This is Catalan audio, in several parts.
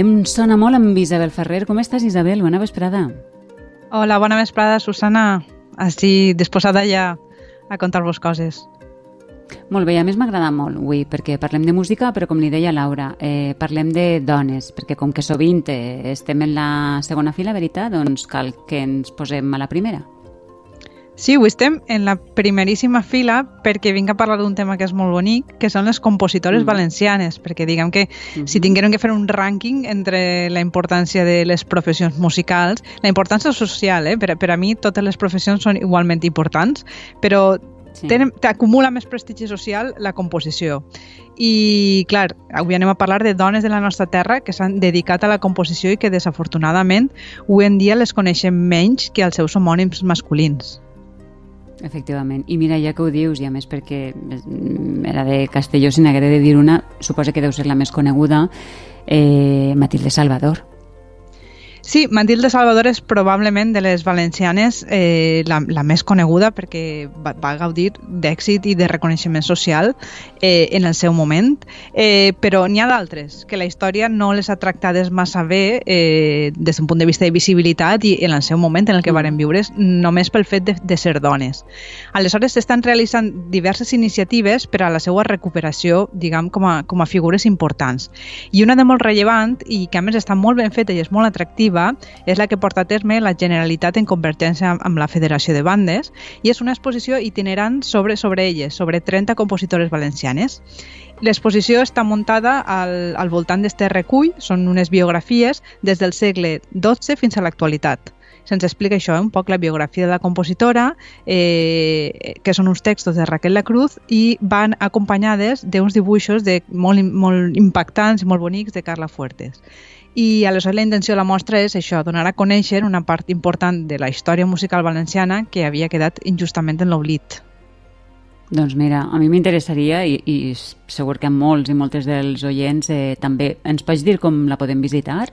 Em sona molt amb Isabel Ferrer. Com estàs, Isabel? Bona vesprada. Hola, bona vesprada, Susana. Així, disposada ja a contar-vos coses. Molt bé, a més m'agrada molt avui perquè parlem de música, però com li deia Laura, eh, parlem de dones, perquè com que sovint eh, estem en la segona fila, veritat, doncs cal que ens posem a la primera. Sí, avui estem en la primeríssima fila perquè vinc a parlar d'un tema que és molt bonic, que són les compositores mm. valencianes, perquè diguem que mm -hmm. si tinguérem que fer un rànquing entre la importància de les professions musicals, la importància social, eh? per, per a mi totes les professions són igualment importants, però sí. t'acumula més prestigi social la composició. I, clar, avui anem a parlar de dones de la nostra terra que s'han dedicat a la composició i que, desafortunadament, avui en dia les coneixem menys que els seus homònims masculins. Efectivament. I mira, ja que ho dius, i a més perquè era de Castelló, si n'hagué de dir una, suposa que deu ser la més coneguda, eh, Matilde Salvador. Sí, Matilde Salvador és probablement de les valencianes eh, la, la més coneguda perquè va, va gaudir d'èxit i de reconeixement social eh, en el seu moment, eh, però n'hi ha d'altres que la història no les ha tractades massa bé eh, des d'un punt de vista de visibilitat i en el seu moment en el que varen viure només pel fet de, de ser dones. Aleshores s'estan realitzant diverses iniciatives per a la seva recuperació, diguem, com a, com a figures importants. I una de molt rellevant i que a més està molt ben feta i és molt atractiva Viva és la que porta a terme la Generalitat en convergència amb la Federació de Bandes i és una exposició itinerant sobre, sobre elles, sobre 30 compositores valencianes. L'exposició està muntada al, al voltant d'este recull, són unes biografies des del segle XII fins a l'actualitat se'ns explica això, eh? un poc la biografia de la compositora, eh, que són uns textos de Raquel La Cruz i van acompanyades d'uns dibuixos de molt, molt impactants i molt bonics de Carla Fuertes i aleshores la intenció de la mostra és això, donar a conèixer una part important de la història musical valenciana que havia quedat injustament en l'oblit. Doncs mira, a mi m'interessaria i, i segur que a molts i moltes dels oients eh, també ens pots dir com la podem visitar?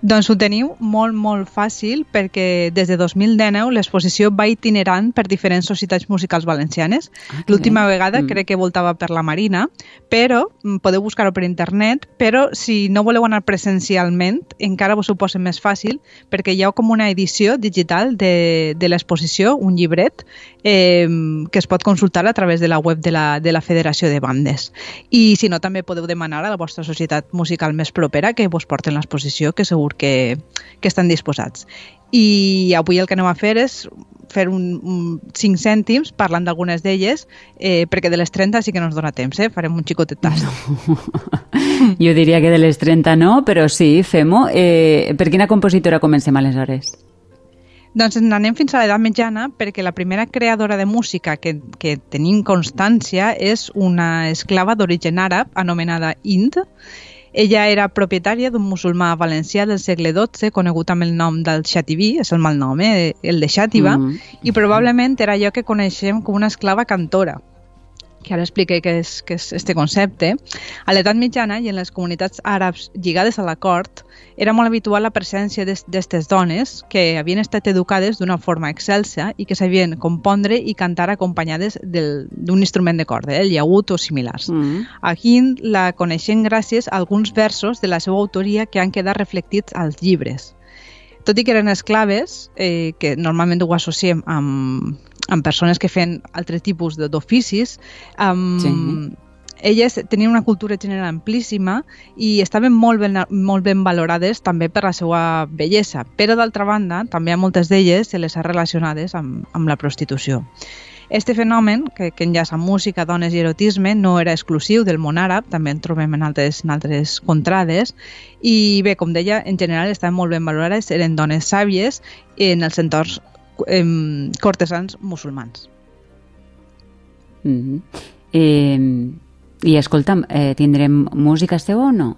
Doncs ho teniu molt, molt fàcil perquè des de 2019 l'exposició va itinerant per diferents societats musicals valencianes. Ah, L'última vegada mm. crec que voltava per la Marina, però mm, podeu buscar-ho per internet, però si no voleu anar presencialment encara vos ho posa més fàcil perquè hi ha com una edició digital de, de l'exposició, un llibret, eh, que es pot consultar a través de la web de la, de la Federació de Bandes. I si no, també podeu demanar a la vostra societat musical més propera que vos porten l'exposició, que segur que, que estan disposats. I avui el que anem a fer és fer un, un 5 cèntims parlant d'algunes d'elles, eh, perquè de les 30 sí que no ens dona temps, eh? farem un xicotet tast. No. jo diria que de les 30 no, però sí, fem-ho. Eh, per quina compositora comencem aleshores? Doncs anem fins a l'edat mitjana perquè la primera creadora de música que, que tenim constància és una esclava d'origen àrab anomenada Ind, ella era propietària d'un musulmà valencià del segle XII, conegut amb el nom del Xativí, és el mal nom, eh? el de Xàtiva, mm i probablement era allò que coneixem com una esclava cantora que ara explique què és, què és este concepte, a l'edat mitjana i en les comunitats àrabs lligades a la cort, era molt habitual la presència d'aquestes dones que havien estat educades d'una forma excelsa i que sabien compondre i cantar acompanyades d'un instrument de corda, eh, el llagut o similars. Mm -hmm. Aquí la coneixen gràcies a alguns versos de la seva autoria que han quedat reflectits als llibres. Tot i que eren esclaves, eh, que normalment ho associem amb, amb persones que feien altres tipus d'oficis, um, sí. elles tenien una cultura general amplíssima i estaven molt ben, molt ben valorades també per la seva bellesa, però d'altra banda també a moltes d'elles se les ha relacionades amb, amb la prostitució. Este fenomen, que, que enllaça música, dones i erotisme, no era exclusiu del món àrab, també el trobem en altres, en altres contrades, i bé, com deia, en general estaven molt ben valorades, eren dones sàvies en els entorns eh, cortesans musulmans. Mm -hmm. eh, I escolta'm, eh, tindrem música seva o no?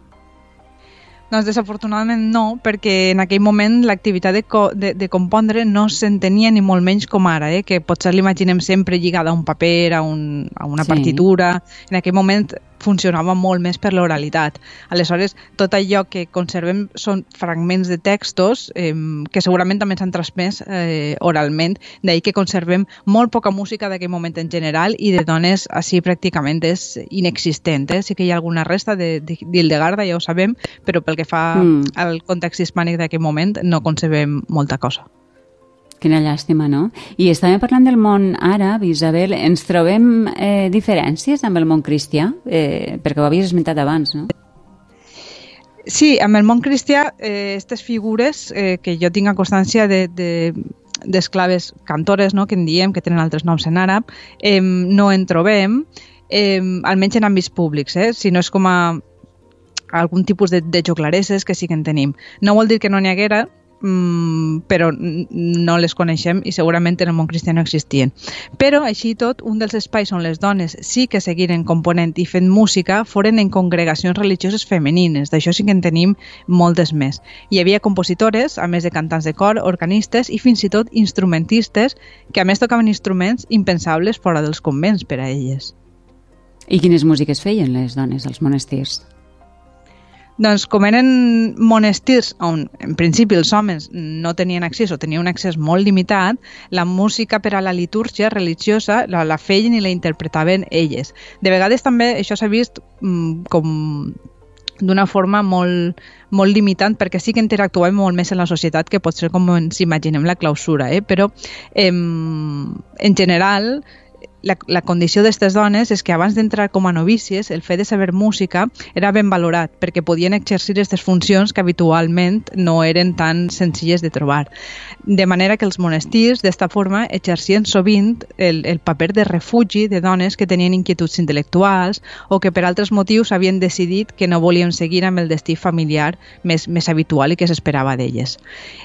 Doncs desafortunadament no, perquè en aquell moment l'activitat de, co de, de compondre no s'entenia ni molt menys com ara, eh? que potser l'imaginem sempre lligada a un paper, a, un, a una sí. partitura. En aquell moment funcionava molt més per l'oralitat. Aleshores, tot allò que conservem són fragments de textos eh, que segurament també s'han transmès eh, oralment, d'ahir que conservem molt poca música d'aquell moment en general i de dones així pràcticament és inexistent. Eh? Sí que hi ha alguna resta d'Hildegarda, ja ho sabem, però pel que fa mm. al context hispànic d'aquell moment no concebem molta cosa. Quina llàstima, no? I estàvem parlant del món àrab, Isabel. Ens trobem eh, diferències amb el món cristià? Eh, perquè ho havies esmentat abans, no? Sí, amb el món cristià, aquestes eh, figures eh, que jo tinc a constància de, de d'esclaves cantores, no?, que en diem, que tenen altres noms en àrab, eh, no en trobem, eh, almenys en àmbits públics, eh? si no és com a algun tipus de, de joglareses que sí que en tenim. No vol dir que no n'hi haguera, mmm, però no les coneixem i segurament en el món cristià no existien. Però, així tot, un dels espais on les dones sí que seguiren component i fent música foren en congregacions religioses femenines. D'això sí que en tenim moltes més. Hi havia compositores, a més de cantants de cor, organistes i fins i tot instrumentistes que a més tocaven instruments impensables fora dels convents per a elles. I quines músiques feien les dones als monestirs? Doncs com eren monestirs on en principi els homes no tenien accés o tenien un accés molt limitat, la música per a la litúrgia religiosa la, la feien i la interpretaven elles. De vegades també això s'ha vist mm, com d'una forma molt, molt limitant perquè sí que interactuem molt més en la societat que pot ser com ens imaginem la clausura, eh? però eh, en general la, la condició d'aquestes dones és que abans d'entrar com a novícies, el fet de saber música era ben valorat perquè podien exercir aquestes funcions que habitualment no eren tan senzilles de trobar. De manera que els monestirs, d'esta forma, exercien sovint el, el paper de refugi de dones que tenien inquietuds intel·lectuals o que per altres motius havien decidit que no volien seguir amb el destí familiar més, més habitual i que s'esperava d'elles.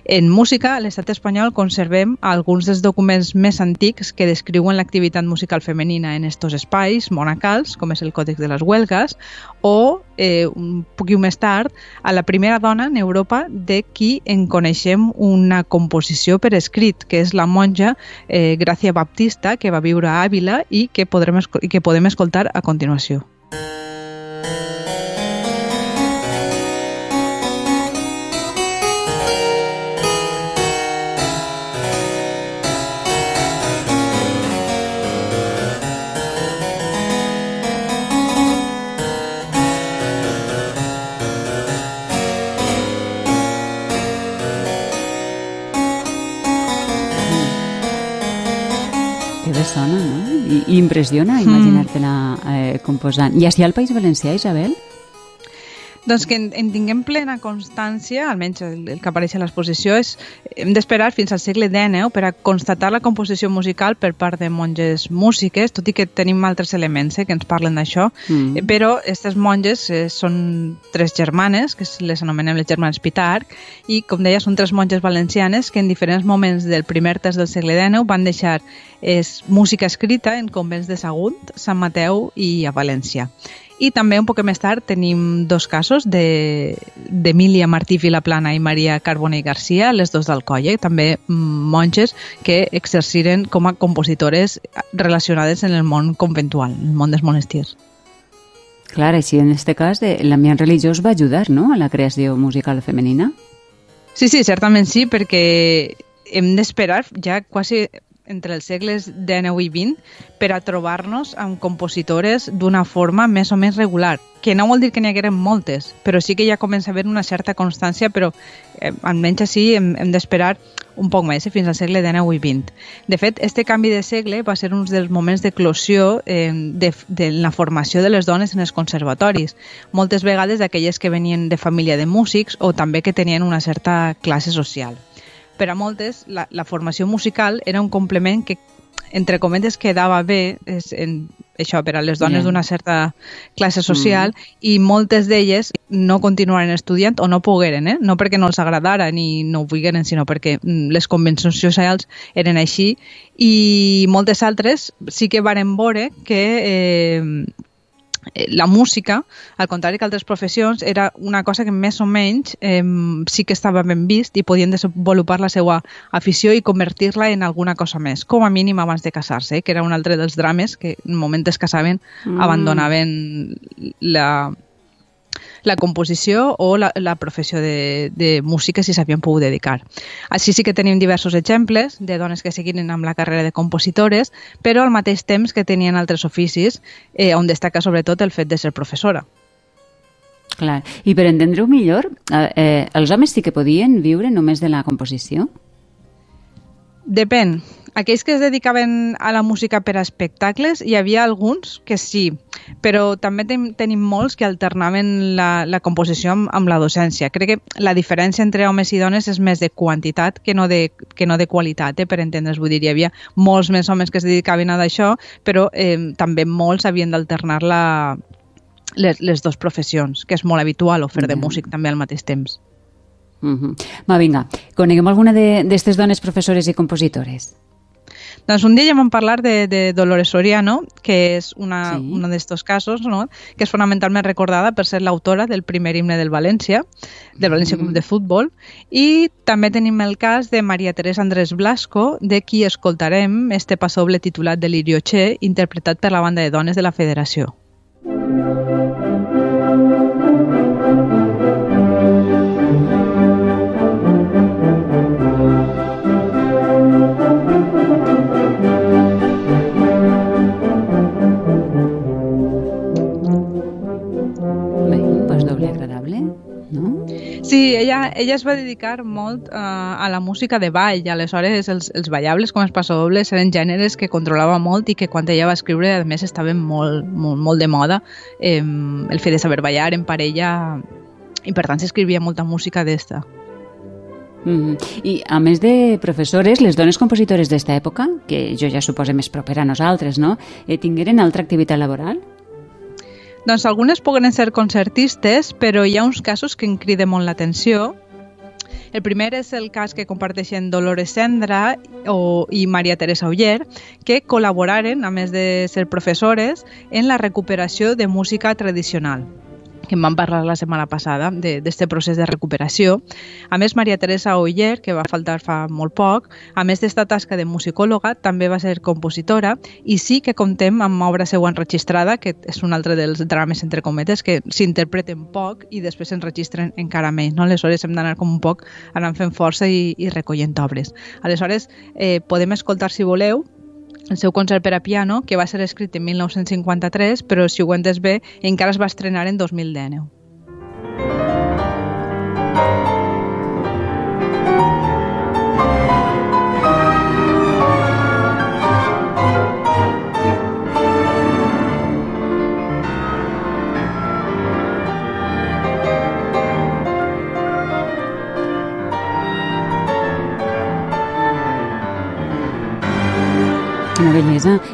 En música, a l'estat espanyol conservem alguns dels documents més antics que descriuen l'activitat musical musical femenina en estos espais monacals, com és el Còdex de les Huelgues, o, eh, un poquit més tard, a la primera dona en Europa de qui en coneixem una composició per escrit, que és la monja eh, Gràcia Baptista, que va viure a Àvila i que, podrem, i que podem escoltar a continuació. sona, impressiona hmm. imaginar-te-la eh, composant. I així al País Valencià, Isabel? Doncs que en, en tinguem plena constància, almenys el, el que apareix a l'exposició, és hem d'esperar fins al segle XIX per a constatar la composició musical per part de monges músiques, tot i que tenim altres elements eh, que ens parlen d'això, mm. Eh, però aquestes monges eh, són tres germanes, que les anomenem les germanes Pitarc, i com deia, són tres monges valencianes que en diferents moments del primer terç del segle XIX van deixar és música escrita en convents de Sagunt, Sant Mateu i a València. I també un poc més tard tenim dos casos d'Emília de, Martí Vilaplana i Maria Carbona i Garcia, les dos d'Alcoia, també monges que exerciren com a compositores relacionades en el món conventual, en el món dels monestirs. Clar, així en aquest cas l'ambient religiós va ajudar no? a la creació musical femenina? Sí, sí, certament sí, perquè hem d'esperar ja quasi entre els segles XIX i XX per a trobar-nos amb compositores d'una forma més o més regular, que no vol dir que n'hi hagueren moltes, però sí que ja comença a haver una certa constància, però eh, almenys així hem, hem d'esperar un poc més, eh, fins al segle XIX i XX. De fet, este canvi de segle va ser un dels moments d'eclosió eh, de, de la formació de les dones en els conservatoris, moltes vegades d'aquelles que venien de família de músics o també que tenien una certa classe social per a moltes la, la formació musical era un complement que entre cometes quedava bé és, en, això per a les dones yeah. d'una certa classe social mm. i moltes d'elles no continuaren estudiant o no pogueren, eh? no perquè no els agradara ni no ho volgueren, sinó perquè mm, les convencions socials eren així i moltes altres sí que varen veure que eh, la música, al contrari que altres professions, era una cosa que més o menys eh, sí que estava ben vist i podien desenvolupar la seva afició i convertir-la en alguna cosa més, com a mínim abans de casar-se, eh, que era un altre dels drames que en moment es casaven mm. abandonaven la, la composició o la, la professió de, de música si s'havien pogut dedicar. Així sí que tenim diversos exemples de dones que seguien amb la carrera de compositores, però al mateix temps que tenien altres oficis, eh, on destaca sobretot el fet de ser professora. Clar. I per entendre-ho millor, eh, eh, els homes sí que podien viure només de la composició? Depèn. Aquells que es dedicaven a la música per a espectacles, hi havia alguns que sí, però també ten, tenim molts que alternaven la, la composició amb, amb la docència. Crec que la diferència entre homes i dones és més de quantitat que no de, que no de qualitat, eh, per entendre's. Vull dir, hi havia molts més homes que es dedicaven a d'això, però eh, també molts havien d'alternar la, les, les dues professions, que és molt habitual o fer de músic també al mateix temps. Uh -huh. Va, vinga, coneguem alguna d'aquestes dones professores i compositores. Doncs un dia ja vam parlar de, de Dolores Soriano, que és una, sí. uno d'estos casos, no? que és fonamentalment recordada per ser l'autora del primer himne del València, del València mm. Club de Futbol, i també tenim el cas de Maria Teresa Andrés Blasco, de qui escoltarem este passoble titulat de Che, interpretat per la banda de dones de la Federació. Sí, ella, ella es va dedicar molt uh, a la música de ball i aleshores els, els ballables com els passadobles eren gèneres que controlava molt i que quan ella va escriure a més estaven molt, molt, molt de moda eh, el fet de saber ballar en parella i per tant s'escrivia molta música d'esta. Mm -hmm. I a més de professores, les dones compositores d'esta època, que jo ja suposo més propera a nosaltres, no? Eh, tingueren altra activitat laboral? Doncs algunes poden ser concertistes, però hi ha uns casos que en criden molt l'atenció. El primer és el cas que comparteixen Dolores Sendra o, i Maria Teresa Uller, que col·laboraren, a més de ser professores, en la recuperació de música tradicional que en vam parlar la setmana passada, d'aquest procés de recuperació. A més, Maria Teresa Oller, que va faltar fa molt poc, a més d'esta tasca de musicòloga, també va ser compositora i sí que comptem amb obra seu enregistrada, que és un altre dels drames, entre cometes, que s'interpreten poc i després s'enregistren encara més. No? Aleshores hem d'anar com un poc anant fent força i, i recollint obres. Aleshores, eh, podem escoltar, si voleu, el seu concert per a piano, que va ser escrit en 1953, però si ho entes bé, encara es va estrenar en 2019.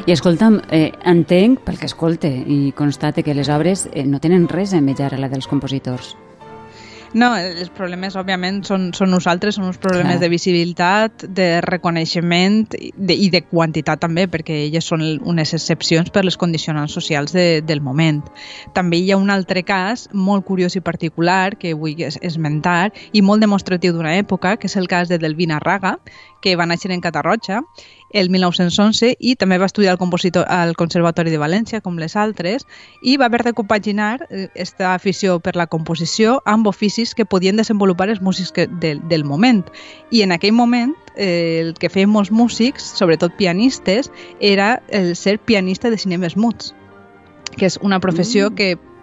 I escolta'm, eh, entenc, pel que escolte i constate, que les obres eh, no tenen res a envejar a la dels compositors. No, els problemes, òbviament, són, són nosaltres, són uns problemes Clar. de visibilitat, de reconeixement i de, i de quantitat també, perquè elles són unes excepcions per les condicionants socials de, del moment. També hi ha un altre cas molt curiós i particular que vull esmentar i molt demostratiu d'una època, que és el cas de Delvina Raga, que va néixer en Catarroja el 1911 i també va estudiar al, compositor, al Conservatori de València, com les altres, i va haver de compaginar aquesta eh, afició per la composició amb oficis que podien desenvolupar els músics que, del, del moment. I en aquell moment eh, el que feien molts músics, sobretot pianistes, era el ser pianista de cinemes muts, que és una professió mm. que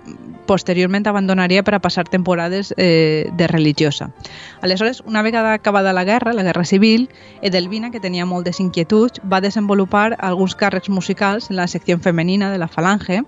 posteriorment abandonaria per a passar temporades eh, de religiosa. Aleshores, una vegada acabada la guerra, la guerra civil, Edelvina, que tenia moltes inquietuds, va desenvolupar alguns càrrecs musicals en la secció femenina de la Falange,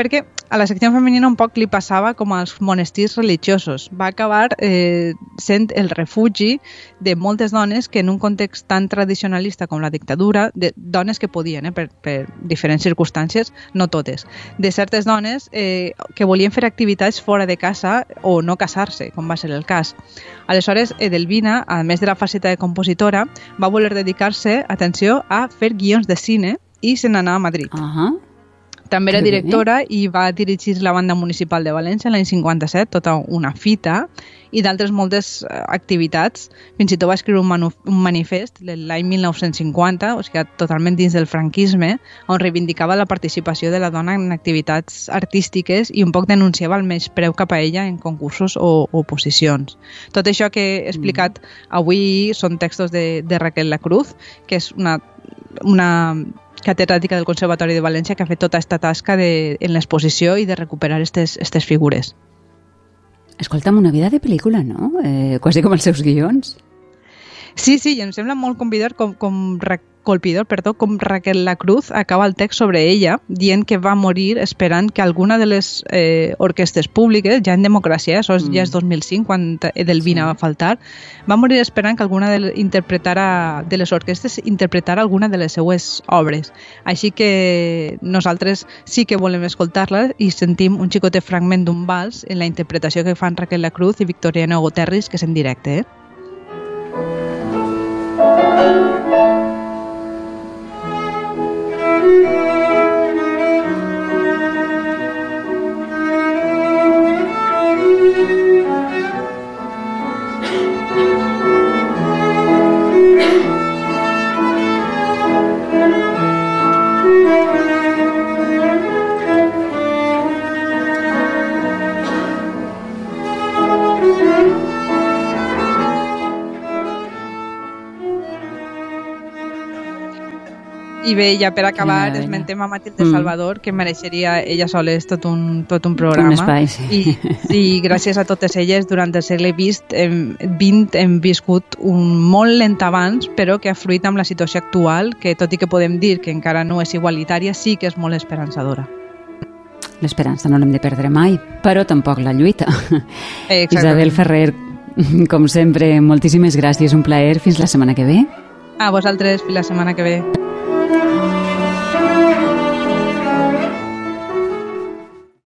perquè a la secció femenina un poc li passava com als monestirs religiosos. Va acabar eh, sent el refugi de moltes dones que en un context tan tradicionalista com la dictadura, de dones que podien, eh, per, per diferents circumstàncies, no totes, de certes dones eh, que volien fer activitats fora de casa o no casar-se, com va ser el cas. Aleshores, Edelvina, a més de la faceta de compositora, va voler dedicar-se, atenció, a fer guions de cine i se n'anà a Madrid. Uh -huh També era directora i va dirigir la banda municipal de València l'any 57, tota una fita, i d'altres moltes eh, activitats. Fins i tot va escriure un, un manifest l'any 1950, o sigui, totalment dins del franquisme, on reivindicava la participació de la dona en activitats artístiques i un poc denunciava el més preu cap a ella en concursos o oposicions. Tot això que he explicat mm. avui són textos de, de Raquel Lacruz, que és una, una catedràtica del Conservatori de València que ha fet tota aquesta tasca de, en l'exposició i de recuperar aquestes figures. Escolta'm, una vida de pel·lícula, no? Eh, quasi com els seus guions. Sí, sí, i em sembla molt convidar com, com colpidor, perdó, com Raquel La Cruz acaba el text sobre ella, dient que va morir esperant que alguna de les eh, orquestes públiques, ja en democràcia, això mm. ja és 2005, quan Edelvina sí. va faltar, va morir esperant que alguna de, interpretara, de les orquestes interpretara alguna de les seues obres. Així que nosaltres sí que volem escoltar-la i sentim un xicotet fragment d'un vals en la interpretació que fan Raquel La Cruz i Victoriano Guterres, que és en directe. Eh? I bé, ja per acabar, ja, esmentem a Matilde mm. Salvador, que mereixeria ella sola tot un, tot un programa. Un espai, sí. I, I gràcies a totes elles, durant el segle XX, hem, 20 hem viscut un molt lent abans, però que ha fruit amb la situació actual, que tot i que podem dir que encara no és igualitària, sí que és molt esperançadora. L'esperança no l'hem de perdre mai, però tampoc la lluita. Exactament. Isabel Ferrer, com sempre, moltíssimes gràcies, un plaer. Fins la setmana que ve. A vosaltres, fins la setmana que ve.